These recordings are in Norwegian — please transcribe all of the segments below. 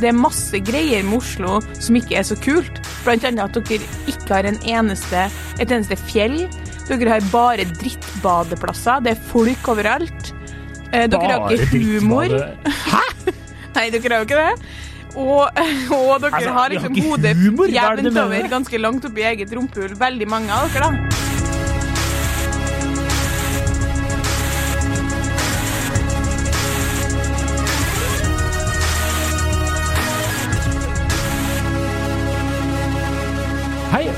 det er masse greier med Oslo som ikke er så kult. Blant annet at dere ikke har en eneste, et eneste fjell. Dere har bare drittbadeplasser. Det er folk overalt. Eh, dere har ikke humor. Hæ?! Nei, dere har jo ikke det. Og, og dere Altså, har liksom hodet jevnt over ganske langt oppi eget rumpehull. Veldig mange av dere, da.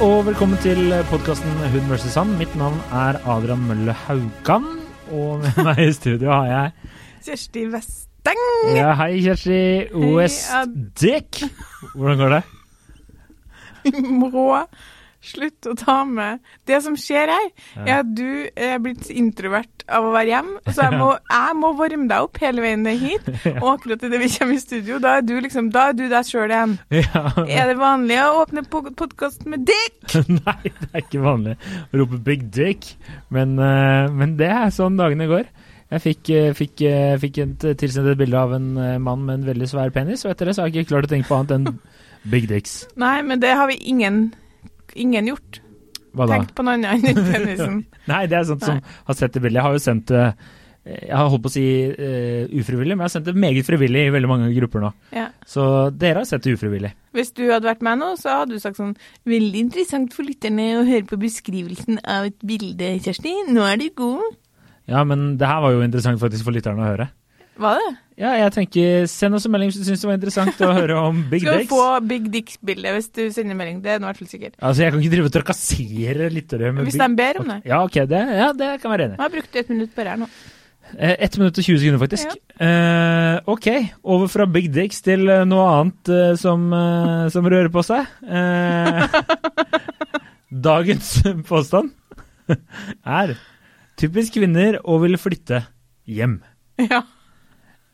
Og velkommen til podkasten Hund vs. Sand. Mitt navn er Adrian Mølle Haugan, og med meg i studio har jeg Kjersti Westeng. ja, Hei, Kjersti Westdick. Hvordan går det? Vi må slutte å ta med Det som skjer her, er at du er blitt introvert av å være hjemme. Så jeg må, jeg må varme deg opp hele veien ned hit. Og akkurat idet vi kommer i studio, da er du liksom Da er du deg sjøl igjen. Ja, Er det vanlig å åpne podkast med dick? Nei, det er ikke vanlig å rope 'big dick', men, eh, men det er sånn dagene går. Jeg fikk, eh, fikk, eh, fikk et, tilsendt et bilde av en eh, mann med en veldig svær penis, og etter det så har jeg ikke klart å tenke på annet enn big dicks. Nei, men det har vi ingen, ingen gjort. Tenkt på noe annet enn penisen. Nei, det er sånt som har sett det bildet. Jeg har jo sendt det Jeg har holdt på å si uh, ufrivillig, men jeg har sendt det meget frivillig i veldig mange grupper nå. Ja. Så dere har sett det ufrivillig. Hvis du hadde vært med nå, så hadde du sagt sånn Veldig interessant for lytterne å høre på beskrivelsen av et bilde, Kjersti. Nå er du god. Ja, men det her var jo interessant faktisk for lytterne å høre. Var det? Ja, jeg tenker Send oss en melding hvis du syns det var interessant å høre om big Skal du få Big Dicks-bildet hvis du sender melding. Det er nå i hvert fall sikkert. Altså, jeg kan ikke drive og trakassere lyttere med Hvis de ber om det. Ja, ok, det, ja, det kan jeg være enig i. Har jeg brukt et minutt på det her nå. Eh, Ett minutt og 20 sekunder, faktisk. Eh, ok, over fra big dicks til eh, noe annet uh, som, uh, som rører på seg. Dagens påstand er typisk kvinner å ville flytte hjem. Ja.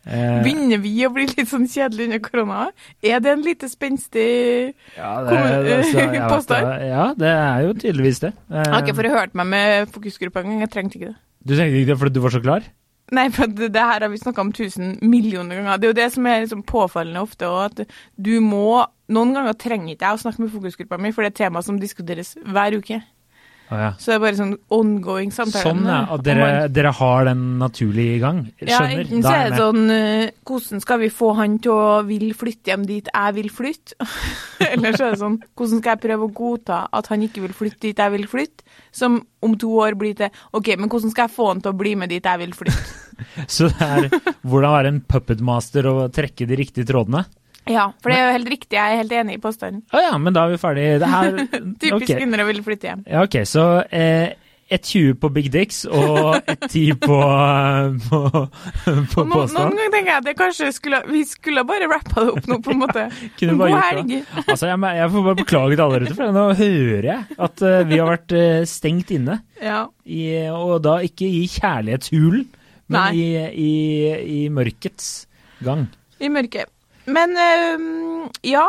Eh, Begynner vi å bli litt sånn kjedelige under korona? Er det en lite spenstig ja, altså, påstand? Ja, det er jo tydeligvis det. Jeg har ikke fått hørt meg med fokusgruppa engang. Jeg trengte ikke det. du trengte ikke det fordi du var så klar? Nei, for det, det her har vi snakka om tusen millioner ganger. Det er jo det som er liksom påfallende ofte òg, at du må Noen ganger trenger ikke jeg å snakke med fokusgruppa mi, for det er et tema som diskuteres hver uke. Å ja. Så det er bare sånn ongoing samtale. Sånn, ja. At dere, dere har den naturlig i gang? ja, enten så er det sånn uh, Hvordan skal vi få han til å vil flytte hjem dit jeg vil flytte? Eller så er det sånn Hvordan skal jeg prøve å godta at han ikke vil flytte dit jeg vil flytte? Som om to år blir til OK, men hvordan skal jeg få han til å bli med dit jeg vil flytte? Så det er hvordan være en puppetmaster og trekke de riktige trådene? Ja, for det er jo helt riktig. Jeg er helt enig i påstanden. Å ja, men da er vi ferdig. Det her Typisk okay. kvinner å ville flytte hjem. Ja, ok, så eh, et 20 på Big Dicks og et 10 på, på, på nå, noen ganger tenker jeg at det kanskje skulle, vi skulle bare rappa det opp nå, på en måte. God bare gjort helg. Altså, jeg, jeg får bare beklage til alle der ute, for nå hører jeg at uh, vi har vært uh, stengt inne. Ja. I, og da ikke i kjærlighetshulen, men i, i, i mørkets gang. I mørket. Men øh, ja.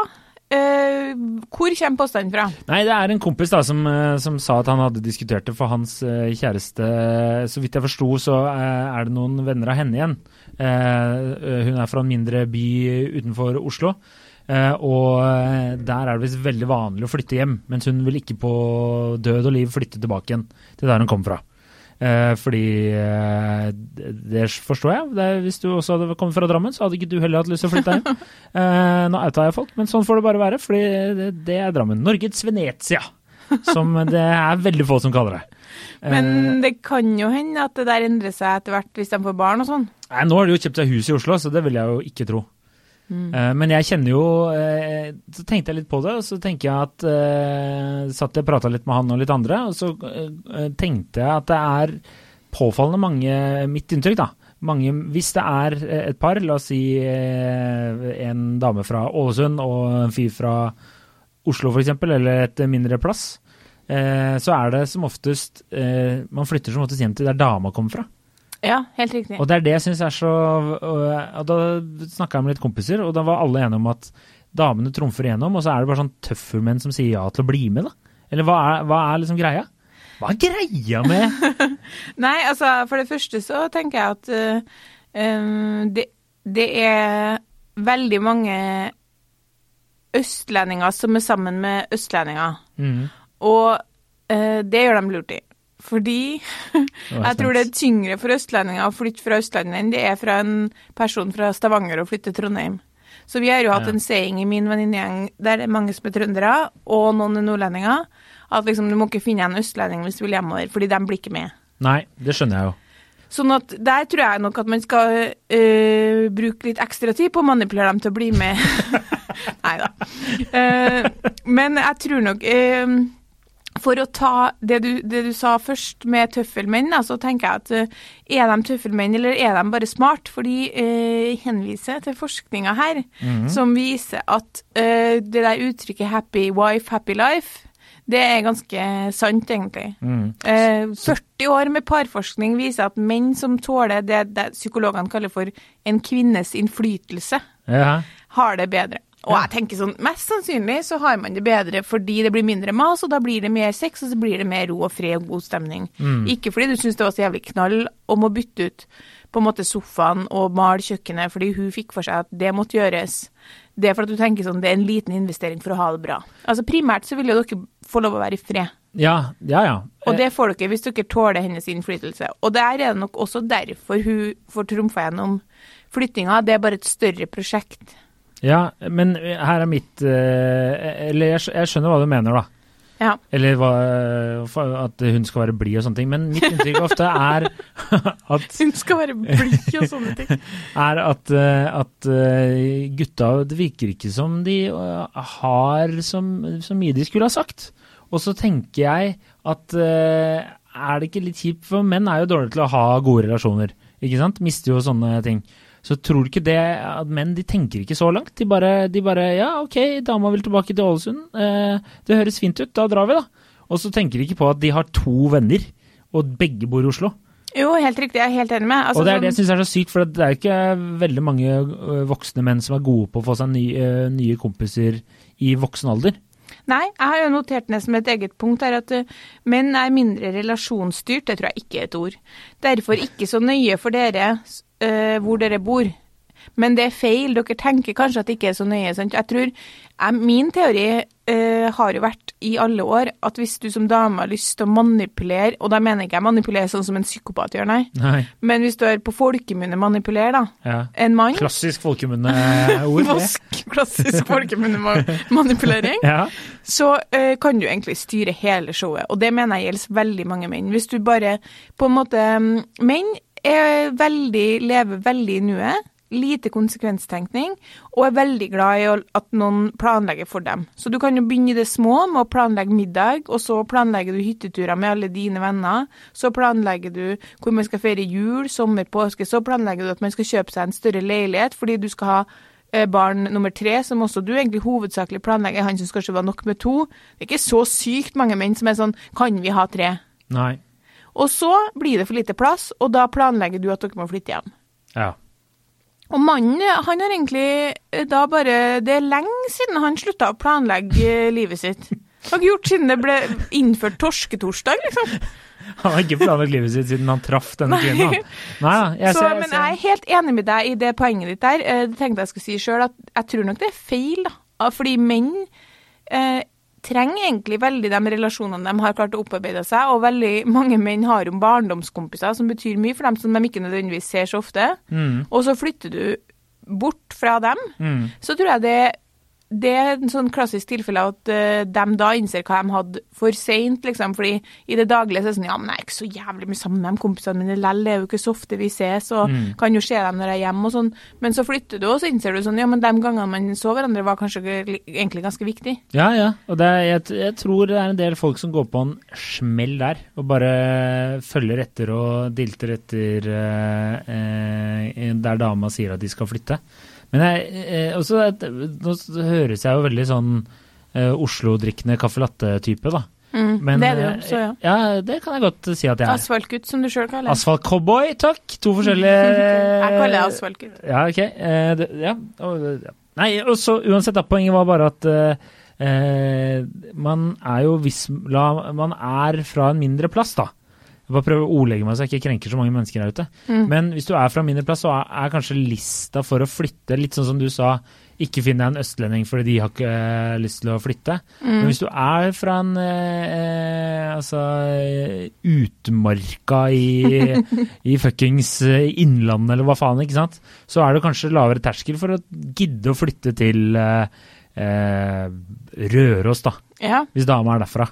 øh, hvor kommer påstanden fra? Nei, det er en kompis da som, eh, som sa at han hadde diskutert det for hans kjæreste. Så vidt jeg forsto, så er det noen venner av henne igjen. Hun er fra en mindre by utenfor Oslo. Uh, og der er det visst veldig vanlig å flytte hjem, mens hun vil ikke på død og liv flytte tilbake igjen til der hun kom fra. Eh, fordi eh, det, forstår jeg. Det, er- hvis du også hadde kommet fra Drammen, så hadde ikke du heller hatt lyst til å flytte hjem. Eh, nå outa jeg folk, men sånn får det bare være, fordi det, det er Drammen. Norges Venezia, som det er veldig få som kaller det. Men det kan jo hende at det der endrer seg etter hvert hvis de får barn og sånn. nei, nå har de jo kjøpt seg hus i Oslo, så det vil jeg jo ikke tro. Eh, men jeg kjenner jo eh, Så tenkte jeg litt på det, og så tenker jeg at eh, Satt jeg og prata litt med han og litt andre, og så tenkte jeg at det er påfallende mange Mitt inntrykk, da. Mange, hvis det er et par, la oss si en dame fra Ålesund og en fyr fra Oslo f.eks., eller et mindre plass, så er det som oftest Man flytter som oftest hjem til der dama kommer fra. Ja, helt riktig. Og det er det jeg syns er så og, Da snakka jeg med litt kompiser, og da var alle enige om at damene trumfer igjennom, og så er det bare sånn tøffelmenn som sier ja til å bli med, da. Eller hva er, hva er liksom greia? Hva er greia med Nei, altså for det første så tenker jeg at uh, det, det er veldig mange østlendinger som er sammen med østlendinger. Mm. Og uh, det gjør de lurt i. Fordi jeg tror det er tyngre for østlendinger å flytte fra Østlandet enn det er fra en person fra Stavanger å flytte til Trondheim. Så vi har jo hatt en saying i min venninnegjeng der det er mange som er trøndere, og noen er nordlendinger, at liksom du må ikke finne en østlending hvis du vil hjemover, fordi de blir ikke med. Nei, det skjønner jeg jo. Sånn at der tror jeg nok at man skal øh, bruke litt ekstra tid på å manipulere dem til å bli med. Nei da. Uh, men jeg tror nok eh, For å ta det du, det du sa først med tøffelmenn, så tenker jeg at eh, er de tøffelmenn, eller er de bare smart? For de eh, henviser til forskninga her, Mhm. som viser at eh, det der uttrykket 'happy wife, happy life', det er ganske sant, egentlig. Mm. Eh, 40 år med parforskning viser at menn som tåler det, det psykologene kaller for en kvinnes innflytelse, Ja. har det bedre. Og jeg tenker sånn, Mest sannsynlig så har man det bedre fordi det blir mindre mas, og da blir det mer sex, og så blir det mer ro og fred og god stemning. Mm. Ikke fordi du syns det var så jævlig knall om å bytte ut på en måte sofaen og male kjøkkenet fordi hun fikk for seg at det måtte gjøres. Det er for at du tenker sånn, det er en liten investering for å ha det bra. Altså Primært så vil jo dere få lov å være i fred. ja, ja. ja. Og det får dere hvis dere tåler hennes innflytelse. Og der er det nok også derfor hun får trumfa gjennom flyttinga. Det er bare et større prosjekt. Ja, men her er mitt eh, Eller jeg, skjønner hva du mener, da. Ja. Eller hva, at hun skal være blid og sånne ting. Men mitt inntrykk ofte er at, Hun skal være blid og sånne ting. er at, eh, at eh, gutta Det virker ikke som de eh, har så, så mye de skulle ha sagt. Og så tenker jeg at eh, er det ikke litt kjipt, for menn er jo dårlige til å ha gode relasjoner. Ikke sant? Mister jo sånne ting. Så tror du ikke det at menn de tenker ikke så langt. De bare, de bare Ja, OK, dama vil tilbake til Ålesund. Eh, det høres fint ut, da drar vi, da. Og så tenker de ikke på at de har to venner, og begge bor i Oslo. Jo, helt riktig. Jeg er helt enig med. Altså, og det er det jeg sånn- syns er så sykt, for det er jo ikke veldig mange voksne menn som er gode på å få seg nye, nye kompiser i voksen alder. Nei, jeg har jo notert ned som et eget punkt her at uh, menn er mindre relasjonsstyrt. Det tror jeg ikke er et ord. Derfor ikke så nøye for dere uh, hvor dere bor. Men det er feil. Dere tenker kanskje at det ikke er så nøye. Sant? Jeg tror, jeg, Min teori uh, har jo vært i alle år at hvis du som dame har lyst til å manipulere, og da mener jeg ikke jeg manipulere sånn som en psykopat gjør, nei, Nei. men hvis du er på folkemunne manipulere, da, Ja. en mann Klassisk folkemunneord. Klassisk folkemunnemanipulering Ja. så eh, kan du egentlig styre hele showet. Og det mener jeg gjelder veldig mange menn. Hvis du bare på en måte mm, Menn er veldig, lever veldig i nuet. Lite konsekvenstenkning, og er veldig glad i at noen planlegger for dem. Så du kan jo begynne i det små med å planlegge middag, og så planlegger du hytteturer med alle dine venner. Så planlegger du hvor man skal feire jul, sommer, påske. Så planlegger du at man skal kjøpe seg en større leilighet fordi du skal ha eh, barn nummer tre, som også du egentlig hovedsakelig planlegger, han syns kanskje var nok med to. Det er ikke så sykt mange menn som er sånn Kan vi ha tre? Nei. Og så blir det for lite plass, og da planlegger du at dere må flytte hjem. Ja. Og mannen, han har egentlig eh, da bare Det er lenge siden han slutta å planlegge eh, livet sitt. Har ikke gjort siden det ble innført torsketorsdag, liksom. Han har ikke planlagt livet sitt siden han traff denne kvinnen. Nei. Jeg Så, ser, men jeg er helt enig med deg i det poenget ditt der. Jeg Det tenkte jeg skulle si sjøl, at jeg tror nok det er feil, da. Fordi menn eh, trenger egentlig veldig de relasjonene de har klart å opparbeide seg, og veldig mange menn har jo barndomskompiser som betyr mye for dem, som de ikke nødvendigvis ser så ofte. Mm, Og så flytter du bort fra dem, mm. så tror jeg det det er en sånn klassisk tilfelle at uh, de da innser hva de hadde for seint, liksom. Fordi i det daglige så er det sånn Ja, men jeg er ikke så jævlig mye sammen med de kompisene mine lell, det er jo ikke så ofte vi ses, og Mm. kan jo se dem når jeg er hjemme og sånn. Men så flytter du, og så innser du sånn Ja, men de gangene man så hverandre, var kanskje egentlig ganske viktig. Ja, ja. Og det er, jeg, jeg tror det er en del folk som går på en smell der, og bare følger etter og dilter etter eh, eh, der dama sier at de skal flytte. Men jeg, eh, også, nå høres jeg jo veldig sånn eh, Oslo-drikkende caffè latte-type, da. Mm, Men, det er det jo, eh, så ja. Ja, det kan jeg godt si at jeg er. Asfaltgutt, som du sjøl kaller det. Asfalt-cowboy, takk! To forskjellige Jeg kaller det asfaltgutt. Ja, ok. Eh, det, ja. Nei, og så uansett, da, poenget var bare at eh, eh, man er jo hvis la, Man er fra en mindre plass, da. Jeg bare prøver å ordlegge meg så jeg ikke krenker så mange mennesker der ute. Mm. Men hvis du er fra mindre plass, så er, er kanskje lista for å flytte litt sånn som du sa ikke finn deg en østlending fordi de har ikke uh, lyst til å flytte. Men hvis du er fra en eh, altså utmarka i, i fuckings innlandet eller hva faen, ikke sant, så er det kanskje lavere terskel for å gidde å flytte til uh, Røros, da, Ja. hvis dama er derfra.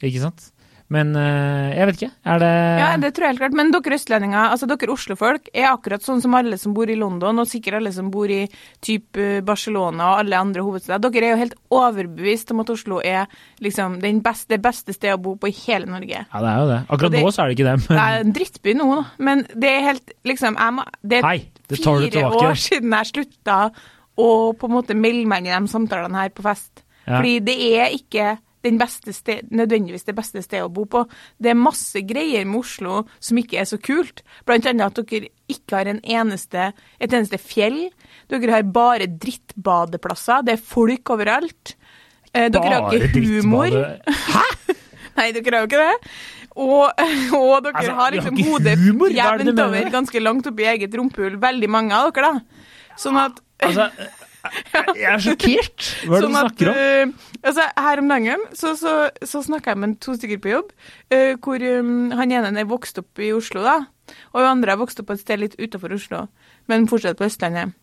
Ikke sant? Men eh, jeg vet ikke. Er det Ja, det tror jeg helt klart. Men dere østlendinger, altså dere Oslo-folk, er akkurat sånn som alle som bor i London, og sikkert alle som bor i type Barcelona og alle andre hovedsteder. Dere er jo helt overbevist om at Oslo er liksom den beste, det beste stedet å bo på i hele Norge. Ja, det er jo det. Akkurat det- nå så er det ikke det, Det er en drittby nå, da. Men det er helt liksom jeg må, Det er Hei, det fire år siden jeg slutta å på en måte melde meg inn i de samtalene her på fest. Ja. Fordi det er ikke sted, nødvendigvis det beste stedet å bo på. Det er masse greier med Oslo som ikke er så kult. Blant annet at dere ikke har en eneste, et eneste fjell. Dere har bare drittbadeplasser. Det er folk overalt. Eh, Dere har ikke humor. Hæ?! Nei, dere har jo ikke det. Og, og dere Altså, har liksom hodet jevnt over ganske langt oppi eget rumpehull, veldig mange av dere, da. Sånn at Altså, jeg er sjokkert. Hva er det du sånn snakker om? Uh, altså, her om dagen så, så, så snakka jeg med to stykker på jobb, uh, hvor um, han ene er vokst opp i Oslo, da, og han andre er vokst opp på et sted litt utenfor Oslo, men fortsatt på Østlandet.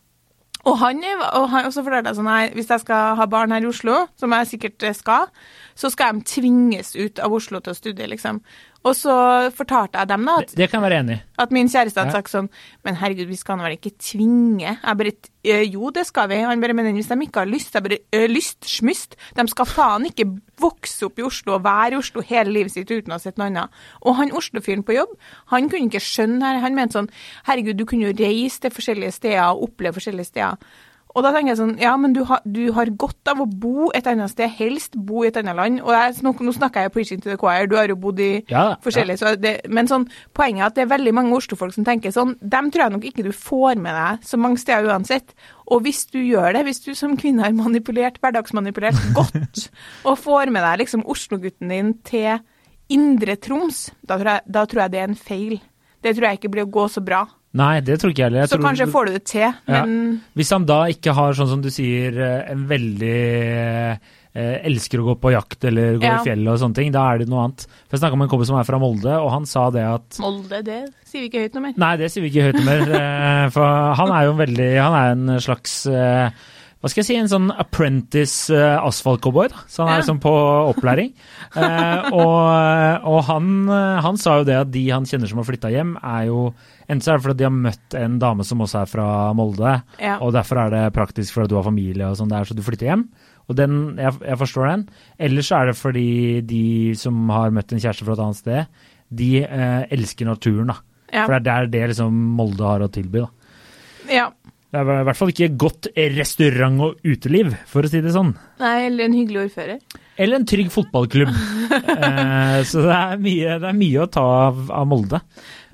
Og han, og han også fortalte sånn nei, hvis jeg skal ha barn her i Oslo, som jeg sikkert skal, så skal de tvinges ut av Oslo til å studere, liksom. Og så fortalte jeg dem da at Det kan jeg være enig at min kjæreste hadde Ja. sagt sånn Men herregud, vi skal vel ikke tvinge? Jeg bare «Eh, Jo, det skal vi. Han bare Men hvis de ikke har lyst, jeg bare ø, Lyst? Smyst? De skal faen ikke vokse opp i Oslo og være i Oslo hele livet sitt uten å ha sett noe annet. Og han Oslo-fyren på jobb, han kunne ikke skjønne her. Han mente sånn Herregud, du kunne jo reise til forskjellige steder og oppleve forskjellige steder. Og da tenker jeg sånn, ja, men du har, du har godt av å bo et annet sted, helst bo i et annet land. Og jeg, nå, nå snakker jeg jo preaching to the choir, du har jo bodd i Ja, ja. forskjellige, så det, men sånn, poenget er at det er veldig mange Oslo-folk som tenker sånn, dem tror jeg nok ikke du får med deg så mange steder uansett. Og hvis du gjør det, hvis du som kvinne har manipulert, hverdagsmanipulert godt, og får med deg liksom Oslo-gutten din til Indre Troms, da tror, jeg, da tror jeg det er en feil. Det tror jeg ikke blir å gå så bra. Nei, det tror ikke jeg heller. Så tror- kanskje får du det til, Ja. men Hvis han da ikke har, sånn som du sier, eh, en veldig eh, elsker å gå på jakt eller gå Ja. i fjellet og sånne ting, da er det noe annet. For Jeg snakka med en kompis som er fra Molde, og han sa det at Molde, det sier vi ikke høyt noe mer. Nei, det sier vi ikke høyt noe mer. eh, For han er jo en veldig Han er en slags eh, hva skal jeg si, en sånn apprentice uh, asfaltcowboy. Så han er Ja. liksom på opplæring. Uh, og og han, eh, han sa jo det at de han kjenner som har flytta hjem, er jo Enten så er det fordi de har møtt en dame som også er fra Molde, Ja. og derfor er det praktisk fordi du har familie og sånn der, så du flytter hjem. Og den, jeg, jeg forstår den. Eller så er det fordi de som har møtt en kjæreste fra et annet sted, de uh, elsker naturen, da. Ja. For det er der det liksom Molde har å tilby. da. ja. Det er i hvert fall ikke godt restaurant- og uteliv, for å si det sånn. Nei, eller en hyggelig ordfører. Eller en trygg fotballklubb. eh, så det er, mye, det er mye å ta av, av Molde.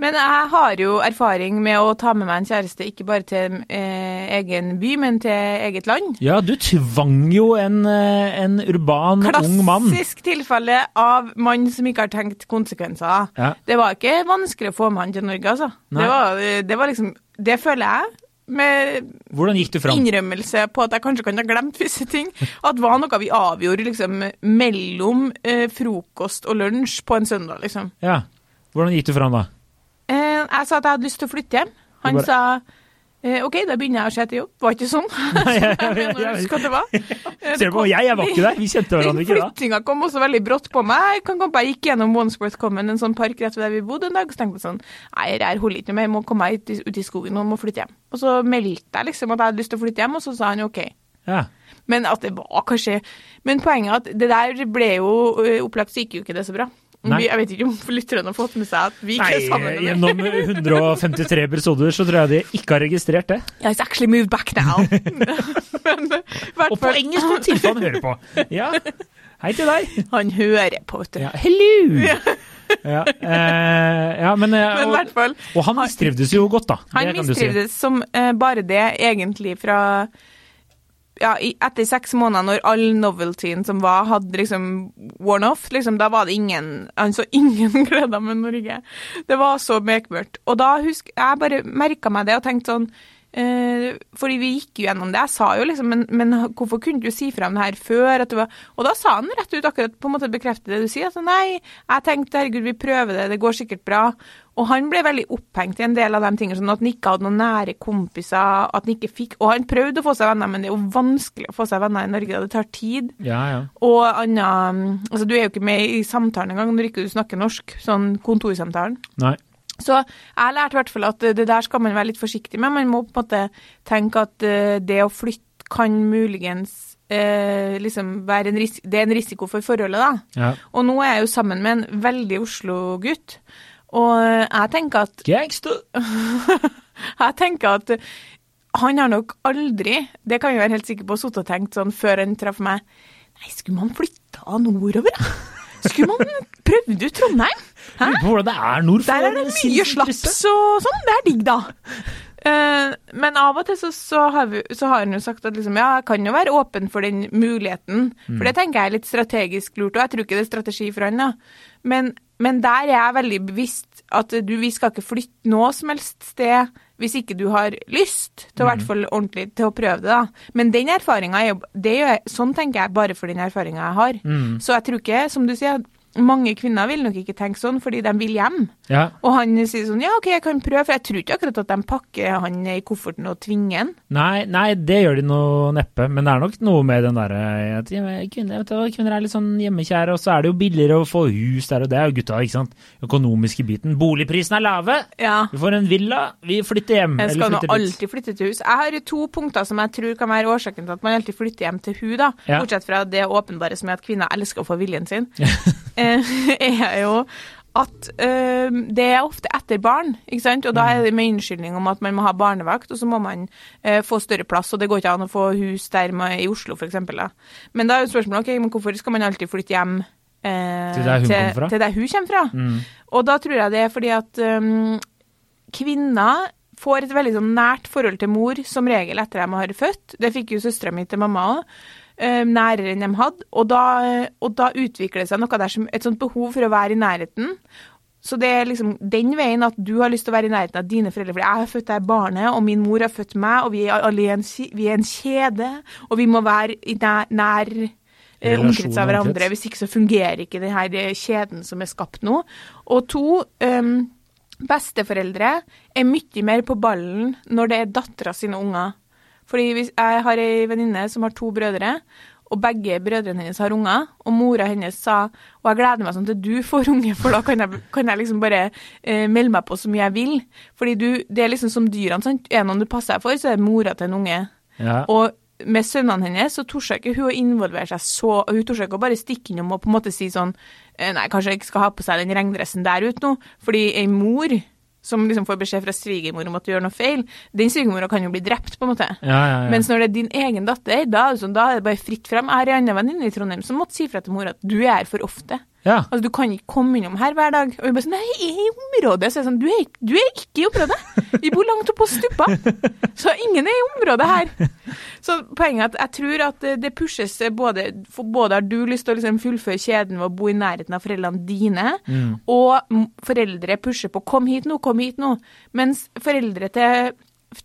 Men jeg har jo erfaring med å ta med meg en kjæreste ikke bare til eh, egen by, men til eget land. Ja, du tvang jo en, eh, en urban ung mann. Klassisk tilfelle av mann som ikke har tenkt konsekvenser. Ja. Det var ikke vanskelig å få med han til Norge, altså. Det var, det var liksom Det føler jeg, med innrømmelse på at jeg kanskje kan ha glemt visse ting, at det var noe vi avgjorde liksom mellom eh, frokost og lunsj på en søndag, liksom. Ja. Hvordan gikk du fram da? Eh, jeg sa at jeg hadde lyst til å flytte hjem. Han bare- sa eh, OK, da begynner jeg å se etter jobb. Var ikke sånn. Nei, jeg- jeg- Jeg at det var. Eh, Ser du på, jeg, var ikke der. Vi kjente hverandre ikke da. Flyttinga kom også veldig brått på meg. Jeg kan komme, jeg gikk gjennom Wandsworth Common, en sånn park rett ved der vi bodde en dag, og så tenkte jeg sånn Nei, det her holder ikke mer, jeg må komme meg ut ut i skogen og må flytte hjem. Og så meldte jeg liksom at jeg hadde lyst til å flytte hjem, og så sa han OK. Ja. Men at det var kanskje Men poenget er at det der ble jo opplagt, så gikk jo ikke det så bra. Nei. Jeg vet ikke om lytterne har fått med seg at vi ikke er sammen. med gjennom 153 episoder så tror jeg de ikke har registrert det. Yeah, it's actually moved back now. Men hvert Og på engelsk og tilfelle han hører på. Ja. Hei til deg. han hører på, vet du. Ja, hello! Ja, eh, ja men, eh, Men hvert og, fall, og han mistrivdes jo godt, da. han Det kan du si. mistrivdes som eh, bare det, egentlig fra ja, etter seks måneder, når all noveltyen som var, hadde liksom worn off, liksom, da var det ingen Han så ingen gleder med Norge. Det var så bekmørkt. Og da husk, jeg bare merka meg det og tenkte sånn Eh, fordi vi gikk jo gjennom det. Jeg sa jo liksom men, men hvorfor kunne du si fra om det her før? Og da sa han rett ut akkurat på en måte bekrefte det du sier. Altså nei, jeg tenkte herregud, vi prøver det, det går sikkert bra. Og han ble veldig opphengt i en del av de tingene, sånn at han ikke hadde noen nære kompiser. at han ikke fikk, Og han prøvde å få seg venner, men det er jo vanskelig å få seg venner i Norge. Det tar tid. Ja, ja. Og anna, altså Du er jo ikke med i samtalen engang når ikke du snakker norsk, sånn kontorsamtalen. Nei. Så jeg lærte i hvert fall at det der skal man være litt forsiktig med. Man må på en måte tenke at eh, det å flytte kan muligens eh, liksom det er en risiko for forholdet, da. Ja. Og nå er jeg jo sammen med en veldig Oslo-gutt. Og jeg tenker at Gangster! Jeg tenker at han har nok aldri, det kan jeg være helt sikker på, sittet og tenkt sånn før han traff meg Nei, skulle man flytta nordover, da? Skulle man prøvd ut Trondheim? Hæ? Hvordan det er nord for Der er det mye slaps og sånn. Det er digg, da. Eh, men av og til så, så, har vi, så har hun jo sagt at liksom, ja, jeg kan jo være åpen for den muligheten. For det tenker jeg er litt strategisk lurt, og jeg tror ikke det er strategi for han. da. Men, men der er jeg veldig bevisst at du, vi skal ikke flytte noe som helst sted hvis ikke du har lyst til å fall ordentlig til å prøve det. da. Men den erfaringa er jo Sånn tenker jeg bare for den erfaringa jeg har. Så jeg tror ikke, som du sier, mange kvinner vil nok ikke tenke sånn fordi de vil hjem. Ja. Og han sier sånn ja, OK, jeg kan prøve, for jeg tror ikke akkurat at de pakker han i kofferten og tvinger han. Nei, nei, det gjør de nå neppe, men det er nok noe med den derre at kvinner, du, kvinner er litt sånn hjemmekjære, og så er det jo billigere å få hus der, og det er jo gutta, ikke sant. Økonomiske biten. Boligprisene er lave. Ja. Vi får en villa, vi flytter hjem. Jeg skal nå alltid flytte til hus. Jeg har to punkter som jeg tror kan være årsaken til at man alltid flytter hjem til hun, da. Ja. Bortsett fra det åpenbare som er at kvinner elsker å få viljen sin. eh, er jo at eh, det er ofte etter barn, ikke sant? og da er det med unnskyldning om at man må ha barnevakt, og så må man eh, få større plass, og det går ikke an å få hus der med, i Oslo, f.eks. Men da er jo spørsmålet ok, men hvorfor skal man alltid flytte hjem eh, Til der fra? Til der hun kommer fra. Mm. Og da tror jeg det er fordi at kvinner får et veldig sånn nært forhold til mor som regel etter at de har født. Det fikk jo søstera mi til mamma òg. Nærere enn de hadde. Og da, og da utvikler det seg noe der som et sånt behov for å være i nærheten. Så det er liksom den veien at du har lyst til å være i nærheten av dine foreldre. For jeg har født deg barnet, og min mor har født meg, og vi er alle en, vi er en kjede. Og vi må være i nær, nær eh, omkrets av hverandre. Hvis ikke så fungerer ikke denne eh, kjeden som er skapt nå. Og to, um, besteforeldre er mye mer på ballen når det er dattera sine unger. Fordi hvis jeg har ei venninne som har to brødre, og begge brødrene hennes har unger, og mora hennes sa og jeg gleder meg sånn til du får unge, for da kan jeg, kan jeg liksom bare eh, melde meg på så mye jeg vil. Fordi du, det er liksom som dyrene, sant. Er noen du passer deg for, så er det mora til en unge. Ja. Og med sønnene hennes så torde ikke hun å involvere seg så Hun torde ikke å bare stikke innom og på en måte si sånn eh, Nei, kanskje jeg ikke skal ha på seg den regndressen der ute nå. Fordi ei mor som liksom får beskjed fra svigermor om at du gjør noe feil, den svigermora kan jo bli drept, på en måte. Ja, ja, ja. Mens når det er din egen datter, da er det, sånn, da er det bare fritt frem. Jeg har en annen venninne i Trondheim som måtte si fra til mora at du er her for ofte. Ja. Altså, Du kan ikke komme innom her hver dag. Og vi bare sånn, nei, jeg er i området. Så jeg sånn, du er, du er ikke i området. Vi bor langt oppå på stuppa. Så ingen er i området her. Så poenget er at jeg tror at det- det pushes både For både har du lyst til å liksom fullføre kjeden ved å bo i nærheten av foreldrene dine, Mm. og foreldre pusher på 'kom hit nå, kom hit nå'. Mens foreldre til,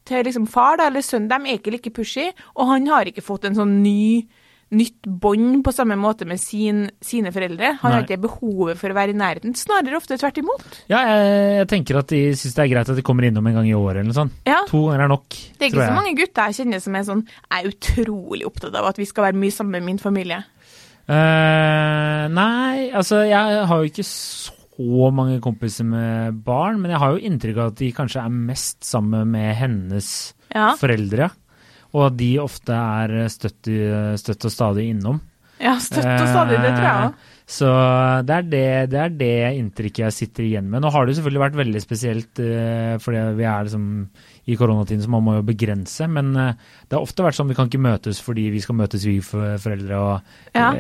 til liksom far da, eller sønn, de er ikke like pushy, og han har ikke fått en sånn ny nytt bånd på samme måte med sin, sine foreldre. Han har Nei. ikke behovet for å være i nærheten, snarere ofte tvert imot. ja jeg, jeg tenker at de syns det er greit at de kommer innom en gang i året eller noe sånt. Ja, To ganger er nok, Det er ikke så mange gutter jeg kjenner som er sånn Jeg er utrolig opptatt av at vi skal være mye sammen med min familie. Uh, nei, altså jeg har jo ikke så mange kompiser med barn, men jeg har jo inntrykk av at de kanskje er mest sammen med hennes Ja, foreldre. Og at de ofte er støtt, støtt og stadig innom. ja støtt og stadig, det tror jeg òg. Eh, Så det er det, det er det inntrykket jeg sitter igjen med. Nå har det selvfølgelig vært veldig spesielt, eh, fordi vi er liksom i koronatiden, så man må jo begrense. Men eh, det har ofte vært sånn vi kan ikke møtes fordi vi skal møtes vi foreldre og Ja.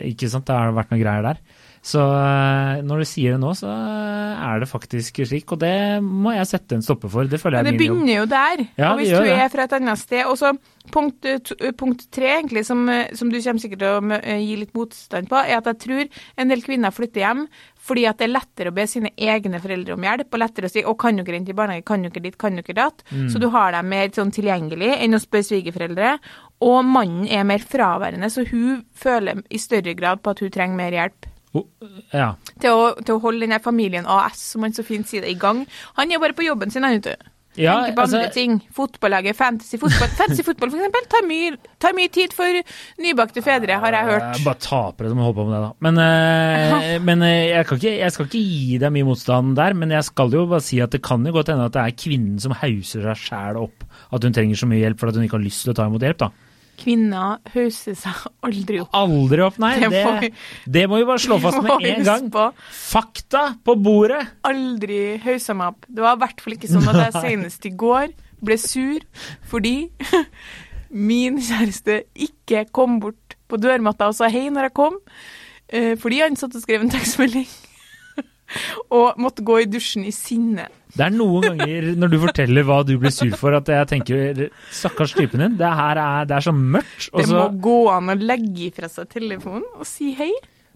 Ikke sant, det har vært noen greier der. Så eh, når du sier det nå, så er det faktisk slik, og det må jeg sette en stopper for. Det føler jeg er min jobb. begynner jo der. Ja, og hvis du det. er fra et annet sted Og så punkt, eh, eh, punkt tre, egentlig, som, eh, som du kommer sikkert til å eh, gi litt motstand på, er at jeg tror en del kvinner flytter hjem Fordi at det er lettere å be sine egne foreldre om hjelp, og lettere å si 'Å, kan dere inn i barnehage? Kan dere dit? Kan dere datt?' Så du har dem mer sånn tilgjengelig enn å spørre svigerforeldre. Og mannen er mer fraværende, så hun føler i større grad på at hun trenger mer hjelp. Oh, ja. Til å, til å holde denne familien AS, som han så fint sier det, i gang. Han er bare på jobben sin, han, vet du. ja Tenker på andre altså, ting. Fotballaget, fantasy fotball, fantasy fotball for eksempel, tar mye, tar mye tid for nybakte fedre, har jeg hørt. eh, Bare tapere som holder på med det, da. Men, eh, men eh, jeg, kan ikke, jeg skal ikke gi deg mye motstand der, men jeg skal jo bare si at det kan jo godt hende at det er kvinnen som hauser seg sjæl opp. At hun trenger så mye hjelp for at hun ikke har lyst til å ta imot hjelp, da. Kvinner hauser seg aldri opp. Aldri opp, nei. Det Det, må vi- det må vi bare slå fast med en gang. på. Fakta på bordet! Aldri hausa meg opp. Det var i hvert fall ikke sånn at jeg senest i går ble sur fordi min kjæreste ikke kom bort på dørmatta og sa hei når jeg kom, eh, fordi han satt og skrev en tekstmelding. Og måtte gå i dusjen i sinne. Det er noen ganger når du forteller hva du blir sur for, at jeg tenker stakkars typen din. Det her er, det er så mørkt. Det må gå an å legge ifra seg telefonen og si hei.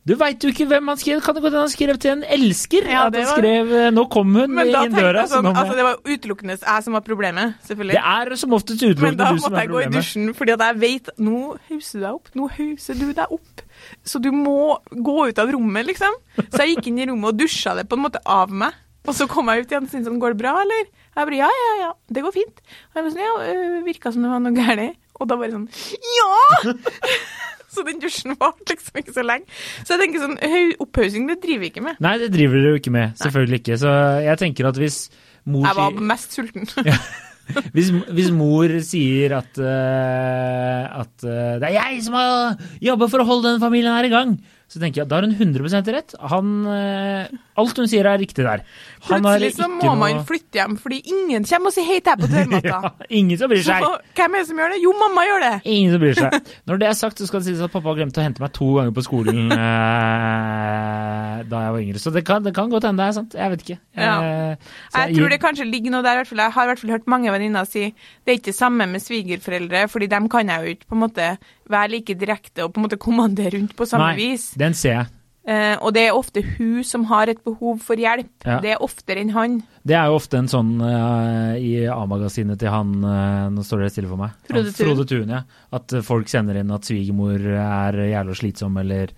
du veit jo ikke hvem han skrev. Kan det godt hende han skrev til en elsker? Ja, at han var- skrev eh, 'nå kom hun' Men da inn døra. jeg sånn, altså det var utelukkende jeg som var problemet, selvfølgelig. Det er som oftest utelukkende da du som måtte er jeg gå i dusjen, fordi at jeg vet nå hauser du deg opp. Nå hauser du deg opp. Så du må gå ut av rommet, liksom. Så jeg gikk inn i rommet og dusja det på en måte av meg. Og så kom jeg ut igjen og syntes sånn, går det bra, eller? Jeg bare, ja, ja, ja, det går fint. Og jeg bare sånn, ja, øh, virka som det var noe galt. Og da bare sånn, ja! så den dusjen varte liksom ikke så lenge. Så jeg tenker sånn, opphaussing, det driver vi ikke med. Nei, det driver dere jo ikke med. Selvfølgelig ikke. Så jeg tenker at hvis mor Jeg var mest sulten. hvis, hvis mor sier at, uh, at uh, det er jeg som har jobba for å holde den familien her i gang, så tenker jeg at da har hun 100% rett. Han, eh, alt hun sier er riktig der. Han Plutselig så må må man flytte hjem, fordi ingen kommer og sier hei til deg på dørmatta. ja, Ingen som bryr seg. Så hvem er det som gjør det? Jo, mamma gjør det. Ingen som bryr seg. Når det er sagt, så skal det sies at pappa glemte å hente meg to ganger på skolen eh, da jeg var yngre. Så det kan, det kan godt hende det er sant. Jeg vet ikke. Ja. Eh, jeg, Jeg tror det kanskje ligger noe der. i hvert fall. Jeg har i hvert fall hørt mange venninner si det er ikke det samme med svigerforeldre, fordi dem kan jeg jo ikke på en måte være like direkte og på en måte kommandere rundt på samme Nei, vis. Den ser jeg. Eh, og det er ofte hun som har et behov for hjelp. Ja. Det er oftere enn han. Det er jo ofte en sånn uh, i A-magasinet til han uh, Nå står det stille for meg. Frode Thun. Frode Thun, ja. At folk sender inn at svigermor er jævla slitsom eller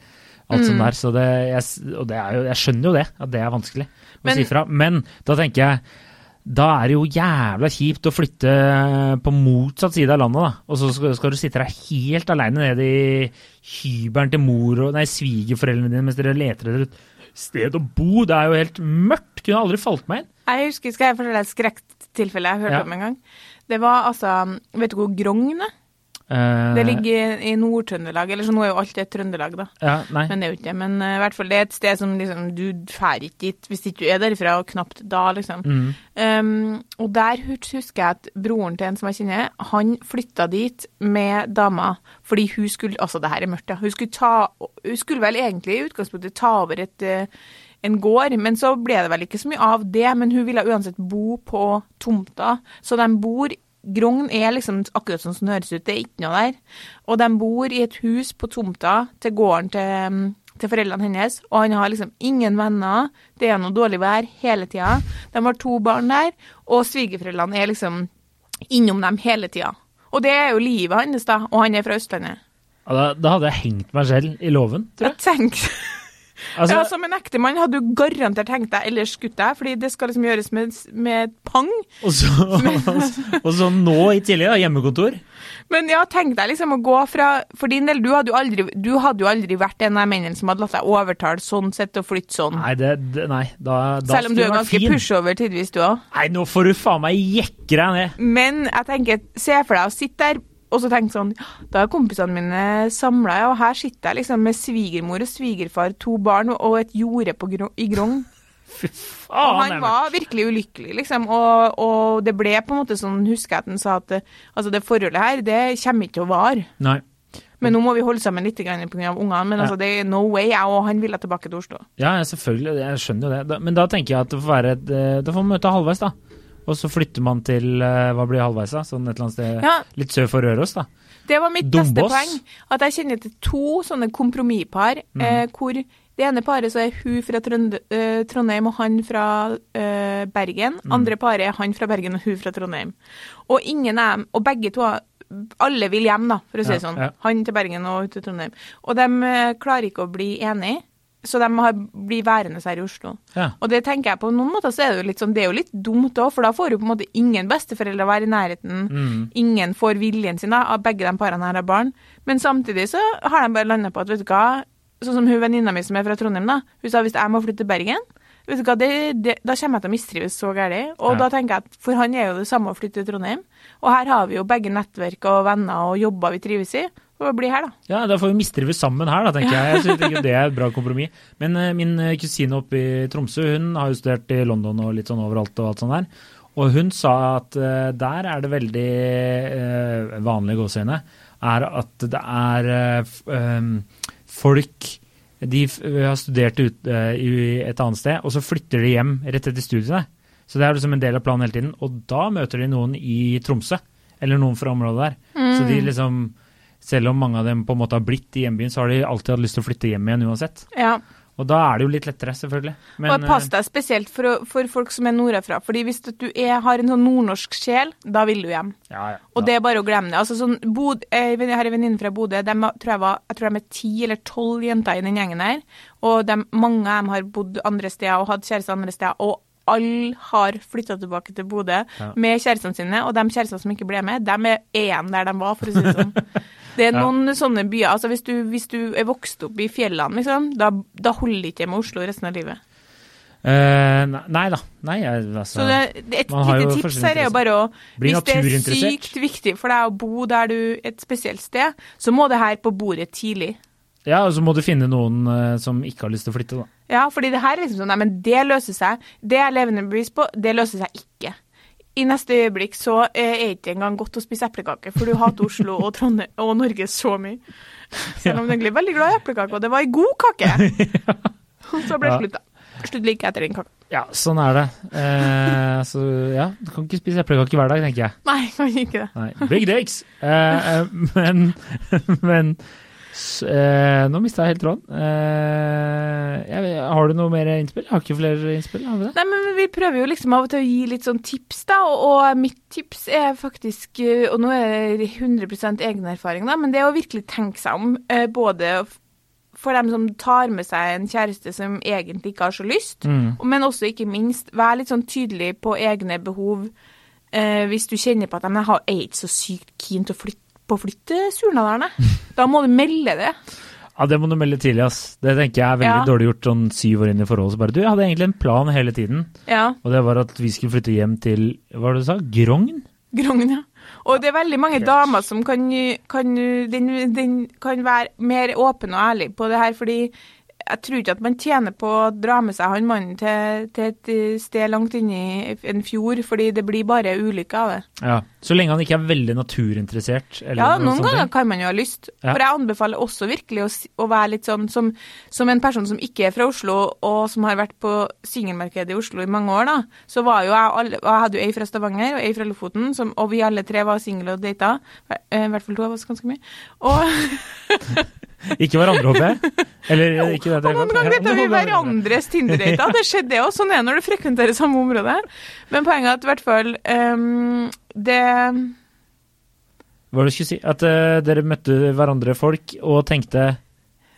alt Mm. sånt der. Så det, jeg, og det er jo, jeg skjønner jo det, at det er vanskelig å Men- si fra. Men da tenker jeg da er det jo jævla kjipt å flytte på motsatt side av landet, da. Og så skal, skal du sitte der helt aleine nede i hybelen til mor og nei, svigerforeldrene dine mens dere leter etter et sted å bo. Det er jo helt mørkt. Kunne aldri falt meg inn. Jeg husker, Skal jeg fortelle et skrekktilfelle jeg hørte Ja. om en gang? Det var altså Vet du hvor Grogn er? Eh, Det ligger i Nord-Trøndelag. Eller så nå er jo alt et Trøndelag, da. Ja. Men det er jo ikke det. Men eh, i hvert fall det er et sted som liksom Du drar ikke dit hvis ikke du er derfra, og knapt da, liksom. Mm. Um, og der husker jeg at broren til en som jeg kjenner, han flytta dit med dama fordi hun skulle Altså, det her er mørkt, ja. Hun skulle, ta, hun skulle vel egentlig i utgangspunktet ta over et, eh, en gård, men så ble det vel ikke så mye av det. Men hun ville uansett bo på tomta, så de bor Grogn er liksom akkurat sånn som det høres ut, det er ikke noe der. Og de bor i et hus på tomta til gården til, til foreldrene hennes, og han har liksom ingen venner, det er noe dårlig vær hele tida. De har to barn der, og svigerforeldrene er liksom innom dem hele tida. Og det er jo livet hans, da, og han er fra Østlandet. Ja, Da, da hadde jeg hengt meg selv i låven, tror jeg. Jeg Altså, ja, Som en ektemann hadde du garantert hengt deg eller skutt deg, fordi det skal liksom gjøres med, med pang. og, så, og så nå i tillegg, da, hjemmekontor. Men ja, tenk deg liksom å gå fra For din del, du hadde jo aldri, du hadde jo aldri vært en av de mennene som hadde latt deg overtale sånn sett og flytte sånn. Nei, det, det, nei da, da Selv om du er ganske pushover tidvis, du òg. Nei, nå får du faen meg jekke deg ned. Men jeg tenker, se for deg å sitte der og så tenkte sånn Da er kompisene mine samla, og her sitter jeg liksom med svigermor og svigerfar, to barn og et jorde på Gro i Grong. Fy Og han var virkelig ulykkelig, liksom. Og, og det ble på en måte sånn, husker jeg at han sa at altså det forholdet her, det kommer ikke til å vare. Men nå må vi holde sammen litt pga. ungene. Men Ja. altså, det er no way. Jeg og han ville tilbake til Oslo. Ja, ja, selvfølgelig. Jeg skjønner jo det. Men da tenker jeg at det får være et eh, Da får vi møte halvveis, da. Og så flytter man til eh, Hva blir halvveis, da? Sånn et eller annet sted Ja, litt sør for Røros, da. Det var mitt Dombås. neste poeng. At jeg kjenner til to sånne kompromisspar Mm. eh, hvor Det ene paret så er hun fra Trond eh, Trondheim og han fra eh, Bergen. Andre paret er han fra Bergen og hun fra Trondheim. Og ingen er Og begge to alle vil hjem, da, for å si det Ja, sånn. ja. Han til Bergen og hun til Trondheim. Og de eh, klarer ikke å bli enige, så de har, blir værende her i Oslo. Ja. Og det tenker jeg på noen måter så er det jo litt sånn, det er jo litt dumt òg, for da får jo på en måte ingen besteforeldre være i nærheten. Mm. Ingen får viljen sin, da, av begge de parene her har barn. Men samtidig så har de bare landa på at, vet du hva, sånn som hun venninna mi som er fra Trondheim, da, hun sa hvis jeg må flytte til Bergen, vet du hva, det, det, da kommer jeg til å mistrives så gærent. Og Ja. da tenker jeg at for han er jo det samme å flytte til Trondheim. Og her har vi jo begge nettverk og venner og jobber vi trives i. Og bli her, da. Ja, da får vi mistrives sammen her, da, tenker jeg. Jeg synes ikke det er et bra kompromiss. Men uh, min eh, kusine oppe i Tromsø, hun har jo studert i London og litt sånn overalt og alt sånt der. Og hun sa at uh, der er det veldig uh, vanlige gåseøyne, er at det er eh, folk de har studert ut, i et annet sted, og så flytter de hjem rett etter studiene. Så det er liksom en del av planen hele tiden. Og da møter de noen i Tromsø, eller noen fra området der. Så Mm. de liksom selv om mange av dem på en måte har blitt i hjembyen, så har de alltid hatt lyst til å flytte hjem igjen uansett. Ja. Og da er det jo litt lettere, selvfølgelig. Men, og pass eh, deg spesielt for, å- for folk som er nordafra. Fordi hvis du er, har en sånn nordnorsk sjel, da vil du hjem. ja, ja, Og det er bare å glemme det. Altså sånn, Bod, jeg har en venninne fra Bodø. De tror jeg, var, jeg tror de er ti eller tolv jenter i den gjengen her. Og de, mange av dem har bodd andre steder og hatt kjæreste andre steder. Og alle har flytta tilbake til Bodø Ja. med kjærestene sine. Og de kjærestene som ikke ble med, de er igjen der de var, for å si det sånn. Det er Ja. noen sånne byer. altså Hvis du, hvis du er vokst opp i fjellene, liksom, da, da holder det ikke med Oslo resten av livet. Uh, nei, da. Nei, altså, Så det, et lite tips her er jo bare å Hvis det er sykt viktig for deg å bo der du et spesielt sted, så må det her på bordet tidlig. Ja, og så må du finne noen eh, som ikke har lyst til å flytte, da. Ja, fordi det her er liksom sånn Nei, men det løser seg. Det er levende bevis på. Det løser seg ikke. I neste øyeblikk så eh, er det ikke engang godt å spise eplekake, for du hater Oslo og Trondheim og Norge så mye. Selv om du egentlig er veldig glad i eplekake, og det var ei god kake. Og så ble det slutt, da. Slutt like etter den kaka. Ja, sånn er det. Eh, så ja, du kan ikke spise eplekake hver dag, tenker jeg. Nei, kan ikke det. Nei, Big dicks! Eh, eh, men men s- eh, nå mista jeg helt tråden. Eh, jeg, har du noe mer innspill? Jeg har ikke flere innspill. Nei, men Vi prøver jo liksom av og til å gi litt sånn tips, da. Og, og mitt tips er faktisk eh, Og nå er det 100 egen erfaring, da, men det er å virkelig tenke seg om. eh, Både for dem som tar med seg en kjæreste som egentlig ikke har så lyst, Mm. men også ikke minst være litt sånn tydelig på egne behov. Eh, hvis du kjenner på at de er ikke så sykt keen til å flytte på å flytte Surnadalen, jeg». da må du melde det. Ja, det må du melde tidlig, ass. Det tenker jeg er veldig Ja. dårlig gjort sånn syv år inn i forholdet. Så bare, du, jeg hadde egentlig en plan hele tiden, Ja. og det var at vi skulle flytte hjem til, hva var det du sa, Grogn? Grogn, ja. Og det er veldig mange damer som kan, kan, den, den kan være mer åpen og ærlig på det her, fordi jeg tror ikke at man tjener på å dra med seg han mannen til, til et sted langt inni en fjord, fordi det blir bare ulykker av det. Ja. Så lenge han ikke er veldig naturinteressert. Eller Ja, noen ganger ganger kan man jo ha lyst. Ja. For jeg anbefaler også virkelig å, å være litt sånn som, som en person som ikke er fra Oslo, og som har vært på singelmarkedet i Oslo i mange år, da. Så var jo jeg alle, Jeg hadde jo ei fra Stavanger og ei fra Lofoten, som, og vi alle tre var single og data. Eh, I hvert fall to av oss ganske mye. Og, Ikke hverandre, håper jeg? Eller ikke det, noen ganger data vi hverandres Tinder-dater. Det skjedde det òg. Sånn er det når du frekventerer samme område. Men poenget er at i hvert fall um, det Hva var det du skulle si? At uh, dere møtte hverandre folk og tenkte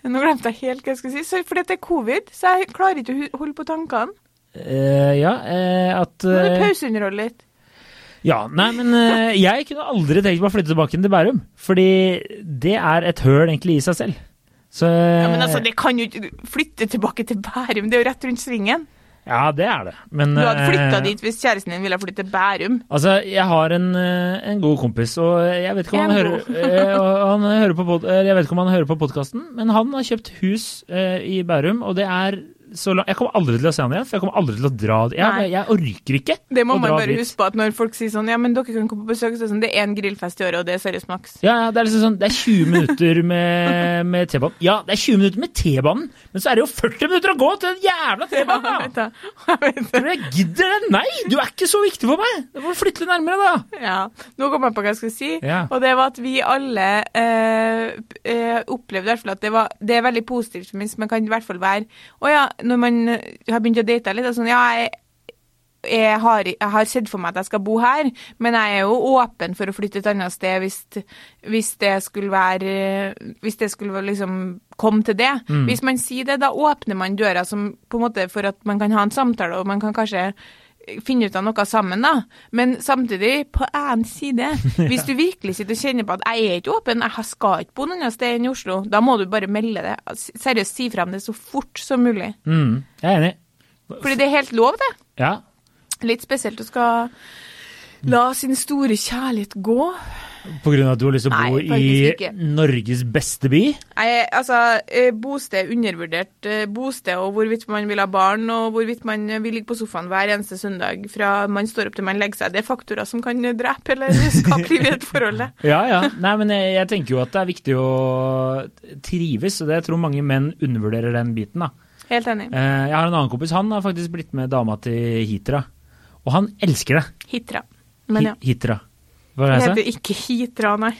Nå glemte jeg helt hva jeg skulle si. Så fordi det er covid, så jeg klarer ikke å holde på tankene. Uh, Ja, uh, at Må du pauseunderholde litt? Ja, nei, men eh, jeg kunne aldri tenkt meg å flytte tilbake til Bærum. Fordi det er et høl egentlig i seg selv. Så Ja, men altså, det kan jo flytte tilbake til Bærum. Det er jo rett rundt svingen. Ja, det er det. Men Du hadde flytta eh, dit hvis kjæresten din ville flytte til Bærum. Altså, jeg har en, eh, en god kompis, og jeg vet ikke om han hører, han hører på pod, Jeg vet ikke om han hører på podkasten, men han har kjøpt hus i Bærum, og det er så langt Jeg kommer aldri til å se han igjen, for jeg kommer aldri til å dra jeg, jeg orker ikke Det må å man dra bare dit. huske på at når folk sier sånn Ja, men dere kan komme på besøk, så er det sånn Det er en grillfest i året, og det er seriøst maks. Ja, ja, det er liksom sånn Det er 20 minutter med, med T-banen. Ja, det er 20 minutter med T-banen, men så er det jo 40 minutter å gå til den jævla T-banen! Ja, Jeg jeg, det. Jeg gidder det? Nei, du er ikke så viktig for meg! Du må flytte litt nærmere, da! Ja. Nå kom jeg på hva jeg skulle si, Ja. og det var at vi alle eh, eh, opplevde i hvert fall at det, var, det er veldig positivt, for meg, men kan i hvert fall være Å ja, når man har begynt å date litt, sånn Ja, jeg jeg har, jeg har sett for meg at jeg skal bo her, men jeg er jo åpen for å flytte et annet sted hvis, hvis det skulle være Hvis det skulle liksom komme til det. Hvis man sier det, da åpner man døra som, på en måte for at man kan ha en samtale, og man kan kanskje finne ut av noe sammen, da. Men samtidig, på én side, hvis du virkelig sitter og kjenner på at jeg er ikke åpen, jeg skal ikke bo noe annet sted enn i Oslo, da må du bare melde det. Seriøst, si frem det så fort som mulig. Mm, jeg er enig. Fordi det er helt lov, det. Ja. Litt spesielt å skal la sin store kjærlighet gå. På grunn av at du har lyst til å bo i. Norges beste by? Nei, altså, eh, bosted er undervurdert. eh, Bosted og hvorvidt man vil ha barn, og hvorvidt man vil ligge på sofaen hver eneste søndag fra man står opp til man legger seg, det er faktorer som kan drepe eller skape liv i et forhold. Ja, ja. Nei, men jeg, jeg tenker jo at det er viktig å trives, og det jeg tror mange menn undervurderer den biten, da. Helt enig. Eh, Jeg har en annen kompis, han har faktisk blitt med dama til Hitra. Og han elsker det. Hitra. Men ja. Hitra. Hva er Det det heter ikke Hitra, nei.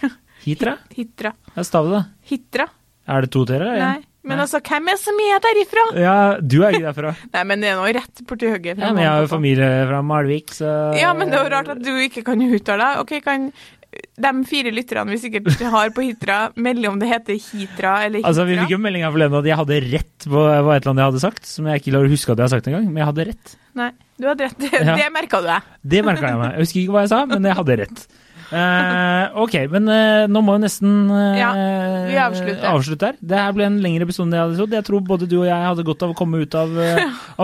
Hitra? Hitra. Ja, stav det, da. Hitra? Er det to t-er? Nei. Men altså, hvem er det som er derifra? Ja, du er ikke derfra. Nei, men det er nå rett borti høyre. Ja, men jeg har jo familie fra Malvik, så Ja, men det er jo rart at du ikke kan uttale deg. Ok, kan de fire lytterne vi sikkert har på Hitra, melde om det heter Hitra eller Hitra? Altså, Vi fikk jo melding her forleden at jeg hadde rett på hva et eller annet jeg hadde sagt, som jeg ikke klarer å huske at jeg har sagt engang, men jeg hadde rett. Nei, du hadde rett. Det, Ja. det merka du deg. Det merka jeg meg. Jeg husker ikke hva jeg sa, men jeg hadde rett. Uh, ok, men uh, nå må vi nesten uh, Ja, vi avslutter. avslutte her. Det her ble en lengre episode enn jeg hadde trodd. Jeg tror både du og jeg hadde godt av å komme ut av,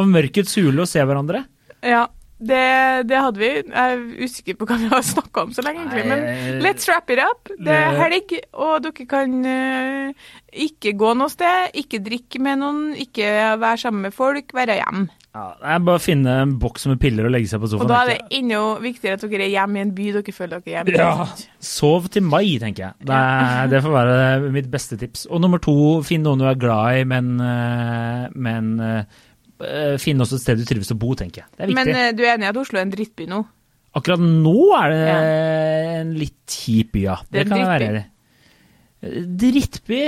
av mørkets hule og se hverandre. Ja, det, det hadde vi. Jeg er usikker på hva vi har snakka om så lenge, egentlig. Men let's wrap it up. Det er helg, og dere kan uh, ikke gå noe sted, ikke drikke med noen, ikke være sammen med folk, være hjemme. Ja, det er bare å finne en boks med piller og legge seg på sofaen. Og da er det enda viktigere at dere er hjemme i en by dere føler dere er hjemme. Ja. Sov til mai, tenker jeg. Det, er, det får være mitt beste tips. Og nummer to, finn noen du er glad i, men, eh, men eh, oss også et sted du trives å bo, tenker jeg. Det er viktig. Men eh, du er enig i at Oslo er en drittby nå? Akkurat nå er det en litt kjip by, ja. Det Det, kan drittby. være. Drittby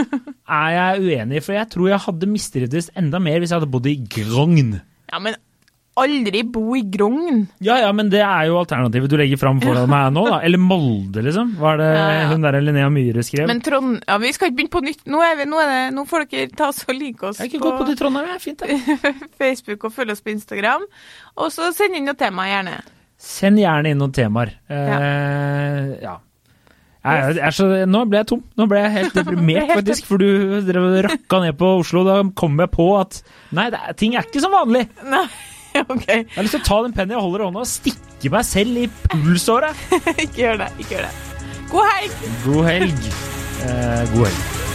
er jeg uenig i, for jeg tror jeg hadde mistrivdes enda mer hvis jeg hadde bodd i Grogn. Ja, men aldri bo i Grogn. Ja, ja, men det er jo alternativet du legger fram foran meg nå, da. Eller Molde, liksom. Hva er det Ja, ja. hun der Linnea Myhre skrev? Men Trond... Ja, vi skal ikke begynne på nytt. Nå, vi, nå, det, nå får dere ta oss og like oss jeg har ikke gått på det i Trondheim, er fint, det. Facebook og følge oss på Instagram. Og så send inn noe tema, gjerne. Send gjerne inn noen temaer. Eh, ja. Jeg, jeg er så, nå ble jeg tom. Nå ble jeg helt deprimert, faktisk. For du rakka ned på Oslo. Da kom jeg på at nei, det ting er ikke som vanlig. Nei, OK. Jeg har lyst til å ta den pennen jeg holder i hånda og stikke meg selv i pulsåret. ikke gjør det. Ikke gjør det. God helg! God helg. Eh, god helg.